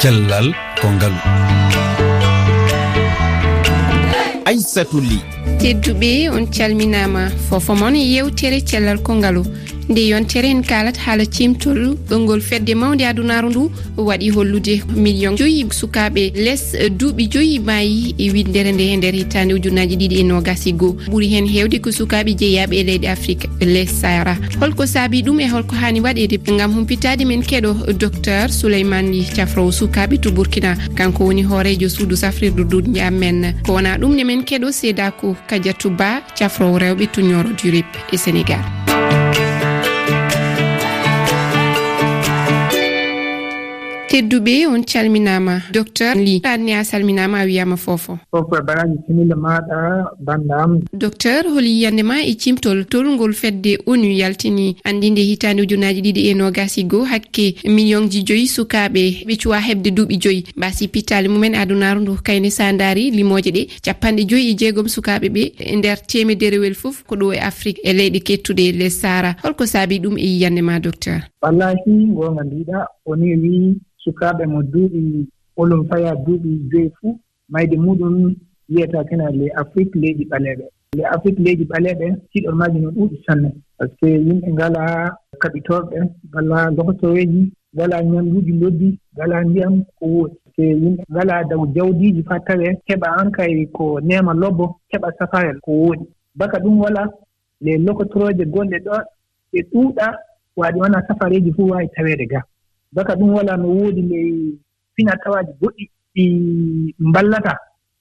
cellal ko ngalu aissatou ly. Tedduɓe on calminama fofomon yewtere cellal ko kongalu. nde yontere en kalata haala cimtol ɓolngol fedde mawde adunaru ndu waɗi hollude million. Joyi sukaɓe less duuɓi joyi mayi e windere nde e nder hittande ujunnaji ɗiɗi e nogasi goo ɓuuri hen hewde ko sukaɓe jeeyaɓe e leydi afrique les sahara. Holko saabi ɗum e holko hani waɗede gam humpitade men keɗo docteur souleymani cafrowo sukaɓe to bourkina kanko woni hoorejo suudu safrirdu duniya men ko wona ɗum ne men keɗo seedako kadiatou ba cafrowo rewɓe to ñoro durip e sénégal. tedduɓe on calminama docteur li anne a salminama a wiyama fofo. Fofo e baraji similla maɗa bandam. Docteur holi yiyandema e cimtol tolngol fedde onu yaltini. Andinde hitande ujunaji ɗiɗi e nogasi goo hakke million ji joyi sukaɓe ɓe cuwa hebde duuɓi joyi. Mbasi pitali mumen adunaru ndu kayne sandari limoje ɗe. Capanɗe joyi e jeegom sukaɓe ɓe e nder temederewel fof ko ɗo e afrique e leyɗe kettuɗe e les sara holko saabi ɗum e yiyandema docteur. Wallahi gonga mbiɗa oni wii sukaaɓe mo duuɓi olum faya duuɓi joyi fuu. Mayde muɗum wiyata kena le afrique leydi ɓaleeɓe le afrique leydi ɓaleeɓe tiiɗol maaji no ɗuuɗi sanne. Par ce que yimɓe ngalaa kaɓitooɓe ngalaa lokotoreeji ngalaa ñamduuji loddi ngalaa ndiyam ko woodi par ce que yimɓe ngalaa daw jawdiiji faa tawee heɓa an kay ko neema lobbo heɓa safarel ko woodi baka ɗum walaa les lokotorooje gonɗe ɗo ɓe ɗuuɗa waɗi wona safareeji fuu waawi taweede gaa. baka ɗum wala no woodi ley fina tawaaji goɗɗi ɗi mballata.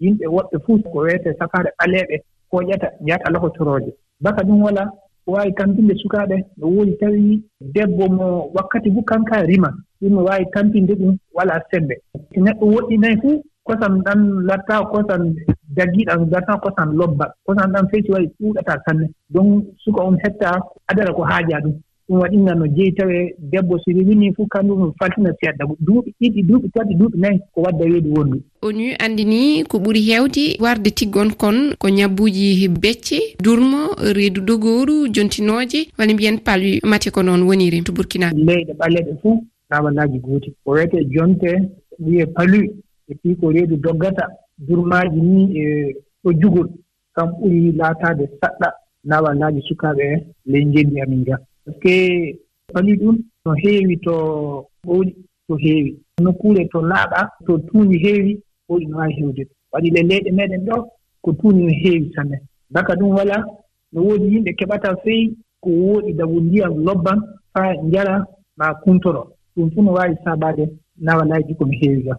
Yimɓe woɓɓe fuu ko wiyete safaare ɓaleeɓe koƴata njahata lokotorooje. Baka ɗum wala waawi tampinde sukaaɓe no woodi tawi debbo mo wakkati fuu kanka rima ɗum no waawi tampinde ɗum walaa sembe. So neɗɗo woɗɗinayi fuu kosam ɗan lattaa kosam jaggiiɗan lattaa kosam lobba kosam ɗan feci wayi ɗuuɗataa sanne. Donc suka on hetta adara ko haajaa ɗum. ɗum waɗinga no jeyi tawe debbo so rewinii fof kanndum faltina seeɗa duuɓi ɗiɗi duuɓi tati duuɓi nayi ko wadda weedi wonndu onu anndini ko ɓuri heewde warde tiggon kon ko ñabbuuji becce durmo reedu dogooru jontinooje walla mbiyen palwi mate ko noon woniri to burkina. Leyɗe ɓalleɗe fof lawanaaji gooti. Ko wiyete jonte wiyee palwi e fii ko reedu doggata. Durmaaji ni e ɗo jugol. Kam ɓuri laataade saɗɗa. Nawallaaji sukaaɓe e ley njenndi amin ngaa par ce que ɓalii ɗum no heewi to ɓooɗi to heewi. Nokkuure to laaɓa to tuuñi heewi ɓooɗi no waawi heewde. Waɗi le leyɗe meeɗen ɗo ko tuuñi no heewi sanne. Baka ɗum wala no woodi yimɓe keɓata feyi ko wooɗi dabu ndiyam lobban faa njara ma kuntoro. Ɗum fof no waawi saabaade nawalaaji ko no heewi ga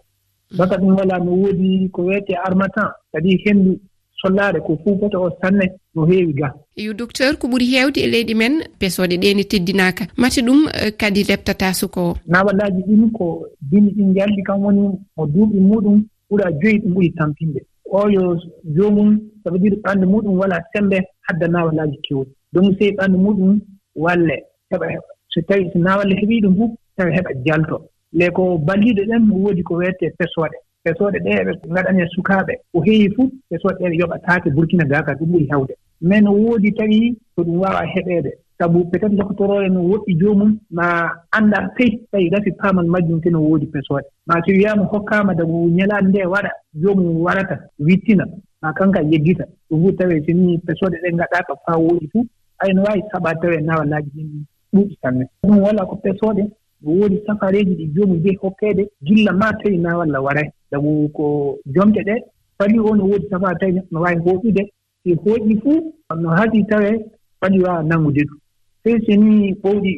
baka ɗum wala no woodi ko wiyetee armatan kadi henndu sollaare ko fuu bota o sanne no heewi ga. Yo docteur ko ɓuri heewde e leydi men pesooɗe ɗe ne teddinaaka. Mate ɗum eh, kadi leɓtata suko o. Nawaɗaaji ɗin ko bini ɗin njalli kam woni mo duuɓi muɗum ɓura joyi ɗum ɓuri tampinde. Oyo joomum sabu dire ɓanndu muɗum wala sembe hadda naawalaaji kewɗi. Donc sey ɓanndu muɗum walle heɓa so tawi so nawalle heɓii ɗum fof tawa heɓa jalto. Le ko balliiɗo ɗen woodi ko wiyetee pesooɗe ɓesooɗe ɗe eɓe ngaɗane sukaaɓe ko heewi fuu ɓesooɗe ɗe ɓe yoɓataake burkina gaka ɗum ɓuri heewde mais no woodi tawi ko ɗum waawa heɓeede. Sabu peut être doktorooɗe no woɗɗi joomum ma annda sey tawi rafi paamal majjum te no woodi pesooɗe ma so wiyaama hokkaama dago ñalaande nde waɗa joomum warata wittina ma kanka yeggita. Ɗum fuu tawi so ni pesooɗe ɗe ngaɗaaka faa woodi fuu ay no waawi saɓaa tawi nawalaaji ɗin ɗuuɗi sanne. Ɗum wala ko pesooɗe no woodi safareeji ɗi joomum jehi hokkeede gilla ma tawi nawalla waray. sabu ko jomte ɗee fali o no woodi safaa tawi neɗɗo no waawi hooƴude si hooƴi fuu no haɗii tawee fali waawa nanngude ɗum sey so ni ɓowɗi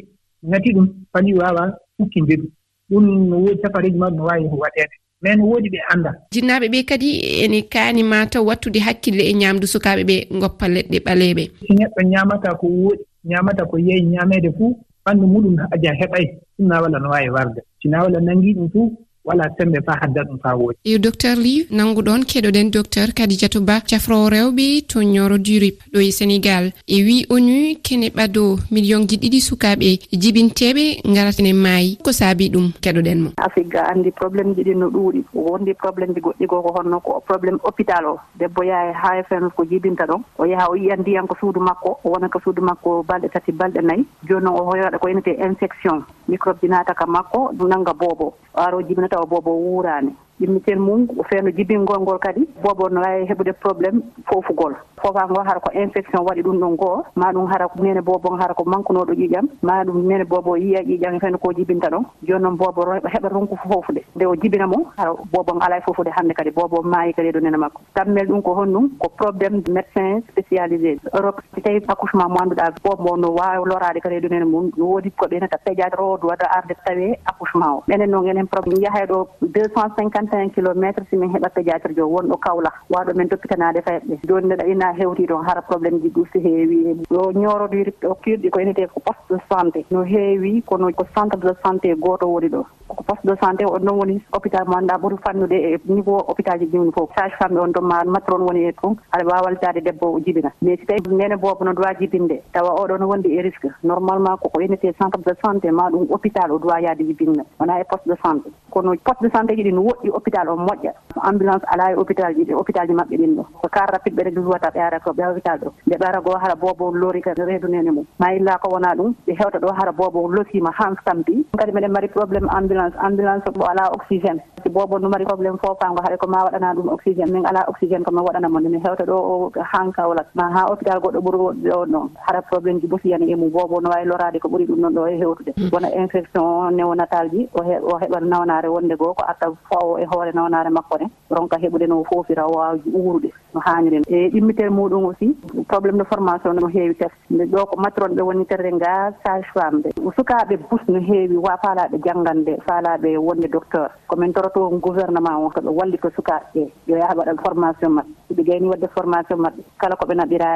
ngati ɗum fali waawa hukkinde ɗum ɗum no woodi safareeji maɓɓe no waawi waɗeede mais no woodi ɓe annda. Jinnaaɓe ɓee kadi ene kaani ma taw wattude hakkille e ñaamdu sukaaɓe ɓee ngoppa leɗɗe ɓaleeɓe. So neɗɗo ñaamataa ko wooɗi ñaamataa ko yeeyi ñaameede fuu ɓanndu muɗum aja heɓay. Ɗum naa walla no waawi warde. Sinaa walla nanngii ɗum fuu wala sembe fa hadda ɗum fa woodi yo docteur ly nannguɗon keɗoɗen docteur kadidiatou ba cafrowo rewɓe to ñoro durip ɗo e sénégal. E wi onu kene ɓado million ji ɗiɗi sukaɓe jibinteɓe garatene maayi. Ko saabi ɗum keɗoɗen mo? Afrique anndi probléme ji ɗi no ɗuuɗi. Wondi probléme ji goɗɗi goo ko honno ko probléme hôpital o. Debbo yaha ha hfm ko jibinta ɗon. O yaha o yiya ndiyan ko suudu makko. O wona ko suudu makko balɗe tati balɗe nayi. Jooni noon o hoyoɗa ko yenete infection. Microbe ji naata ka makko ɗum nannga boobo. Aro jibinata tawa bobo wuurani ƴimmiten mum feeno jibingol ngol kadi boobo no wawi heɓude probléme fofugol foofagol hara ko infection waɗi ɗum ɗon goo ma ɗum hara mene boobo hara ko manquenoɗo ƴiƴam ma ɗum mene boobo yiya ƴiƴam e feeno ko jibinta ɗon. Joni noon boobo heɓa ronku fofude nde o jibina mo hara boobo ala e fofude hannde kadi boobo maayi kadi e ɗo nene makko. Tammel ɗum ko honɗum ko probléme médecin spécialisé. Europe so tawi accouchement mo annduɗa boobo no wawi lorade kadi ɗo nene mum no woodi ko ɓenata peƴade rowodu waɗa arde tawe accouchement o. Enen noon enen probléme yahay ɗo deux cent cinquante cinq kilométre simin heɓa pédiatre jo wonɗo kawla waɗo men doppitanade fayat joni neɗa ina hewti ɗon hara probléme ji ɗusi heewi ɗo ñorodirɗo kirɗi ko enete ko poste de santé. No heewi kono ko centre de santé goto woni ɗo. ko poste de santé on ɗon woni hôpital mo annda ɓuri fannude e niveau hôpital ji ɗimni fof. Sage femme on ɗon ma matron woni e toon aɗa wawa waldade debbo o jibina mais si tawi nene boobo no doit jibinde tawa oɗo no wondi e risque. Normalement koko yenete centre de santé ma ɗum hôpital o doit yaade jibinna wona e poste de santé. Kono poste de santé ji ɗi no woɗɗi hôpital o moƴƴa. Ambulance ala e hôpital ji ɗi hôpital ji maɓɓe ɗin ɗo. Ko car rapide ɓe régli wata ɓe ara ko ɓe hôpital ɗo. Nde ɓe ara goo hara boobo loori ka reedu nene mum. Ma illa ko wona ɗum ɓe hewta ɗo hara boobo losima han sampi kadi meɗen mari probléme ambulance ambulance ambulance mo ala oxygéne si bobo no mari probléme fofango haɗa ko ma waɗana ɗum oxygéne min ala oxygéne komin waɗanamo nde min hewta ɗo o hankawlat ma ha hôpital goɗɗo ɓuuri woɗɗe o noon haɗa probléme ji ɓotiyana emu bobo no wawi lorade ko ɓuuri ɗum noon ɗo e hewtude. Mm. Wona infection néonatal ji o heɓat nawnare wonde goo ko arta fawo e hoore nawnare makko ne. Ronka heɓude no foofira wawji uurude no hanniri e ɗimmitere muɗum aussi probléme de formation no heewi tef nde ɗo ko matron ɓe woni terre nga sage femme ɓe. Sukaɓe bus no heewi wa faalaɓe janggande faalaɓe wonde docteur. Komin toroto gouvernement o koɓe wallito sukaɓe ɓe yo yaaha mbaɗan formation maɓɓe. ɓe gayni wadde formation maɓɓe. Kala koɓe naɓira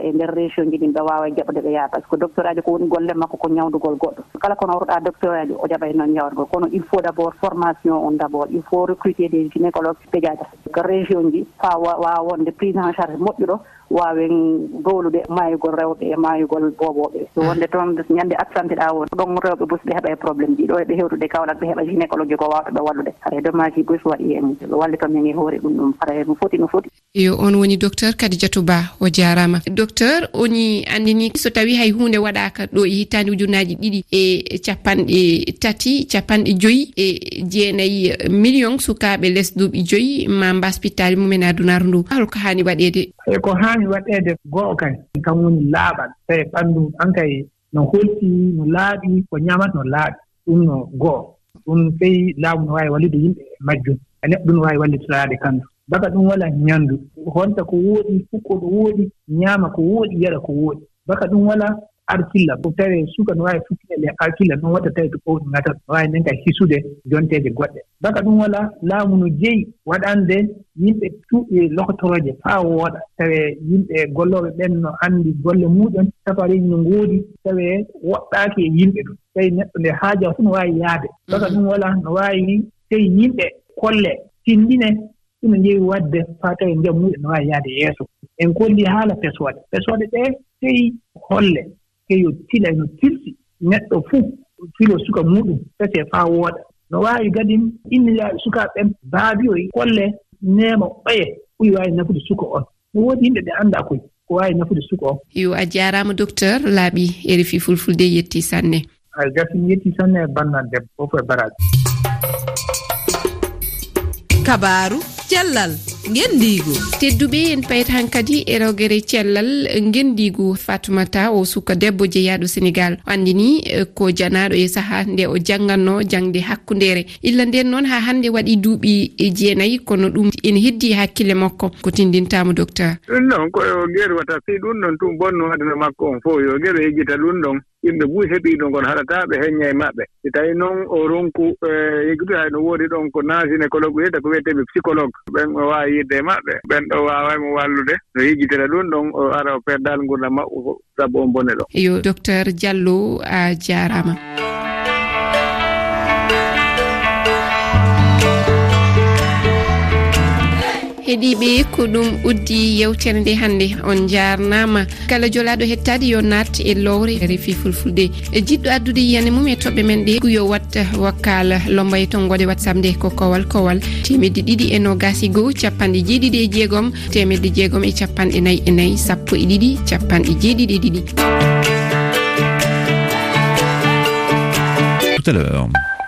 e, e nder région ji ɗin ɓe wawa jaɓde ɓe yaha par ce que docteur aji ko woni golle makko ko ñawdugol goɗɗo. Kala kono orɗa docteur aji o jaɓay e noon ñawdugol. Kono il faut d' abord formation on d' abord il faut recruter des gynécologue pédiatre ko région ji fa wawa wonde prise en charge moƴƴuɗo wawen dowlude mayugol rewɓe e mayugol boboɓe so wonde toon ñande absente ɗa won ɗon rewɓe bus ɓe heeɓa e probléme ji. Ɗo eɓe hewtude kawlat ɓe heeɓa gynécologue ji ko wawɓeɓe wallude. Hara dommage ji bus waɗi en wallitomin e hoore ɗum ɗum. Hara no foti no foti. radio on woni docteur kadidiatou ba o jarama. Docteur oni andini so tawi hay hunde waɗaka ɗo e hittande ujunnaji ɗiɗi e capanɗe tati capanɗe joyyi e jeenayyi million sukaɓe less duuɓi joyyi ma mbaspitali mumen adunaru ndu. Holko hani waɗede e ko hani waɗede goo kay. Kam woni laaɓal. Tawi ɓanndu an kay no holti no laaɓi ko ñamat no laaɓi. Ɗum no goo. Ɗum sey laamu no waawi wallude yimɓe majjum. E neɗɗo no waawi wallitoraade kanndu. baka ɗum walaa ñanndu honta ko wooɗi fukko ɗo wooɗi ñaama ko wooɗi yaɗa ko wooɗi baka ɗum walaa arkilla ko tawi suka no waawi fukkitele arkilla ɗum watta tawi to ɓowɗi ngata no waawi nden ka hisude jonteede goɗɗe. Baka ɗum walaa laamu no jeyi waɗande yimɓe tuuɓi lokotoroje faa wooɗa. Tawe yimɓe gollooɓe ɓen no anndi golle muuɗen safareeji no ngoodi tawe woɗɗaaki e yimɓe ɗum. Tawi neɗɗo nde haaja fof no waawi yahde. Mm-hmm. Baka ɗum walaa no waawi tawi yimɓe kolle tinndine ina njeewi waɗde faa tawi e jam muɗe no waawi yahde yeeso. En kolli haala pesooɗe pesooɗe ɗee tey holle keyo tila no tirsi neɗɗo fuu filo suka muɗum fesee faa wooɗa. No waawi gadin inniraaɓe sukaaɓe ɓen baabi baabiyoy kolle neema ɓoye ɓuri waawi nafude suka on. No woodi yimɓe ɓe annda koy ko waawi nafude suka on. Yo a jaaraama docteur laaɓi e refi fulfulde yettii sanne. Ay gasi mi yettii sanne e bannan debbo fof e baraji. Kabaru cellal gendigu tedduɓe en payat han kadi e rewgere cellal gendigu fatumata o suka debbo jeeyaɗo sénégal. O andini e, ko janaɗo e saaha nde o jangganno jangde hakkudere illa nden noon ha hande waɗi duuɓi e jeenayyi kono ɗum ene heddi hakkille makko. Ko tindintamo docteur? Ɗum ɗon koyo gueru wata si ɗum ɗon tum bonno aduna makko on fof. Yo gueru yejjita ɗum ɗon. yimɓe fof heɓii ɗo kono haɗataaɓe heñña e maɓɓe. Si tawii noon o ronku e, yeggudu hay e no woodi ɗon ko naasine wiyeta ko wiyeteɓe psycologue ɓen o waawi yidde e maɓɓe ɓen ɗo waawaymo wallude. No yejjitira ɗum ɗon o ara o perdal ngurdam maɓɓe sabu on bone ɗon yo docteur diallo a jaaraama. heeɗiɓe ko ɗum uddi yewtere nde hannde. On jarnama kala jolaɗo hettade yo naat e lowre refi fulfulde. E jiɗɗo addude yiyane mum e toɓɓe men ɗe yo watta wakkala lombaye ton gode whatsapp nde ko kowal kowal. Temedde ɗiɗi e nogasi goho capanɗe jeeɗiɗi e jeegom. Temedde jeegom e capanɗe nayyi e nayyi sappo e ɗiɗi capanɗe jeeɗiɗi e ɗiɗi. Tout à l'heure.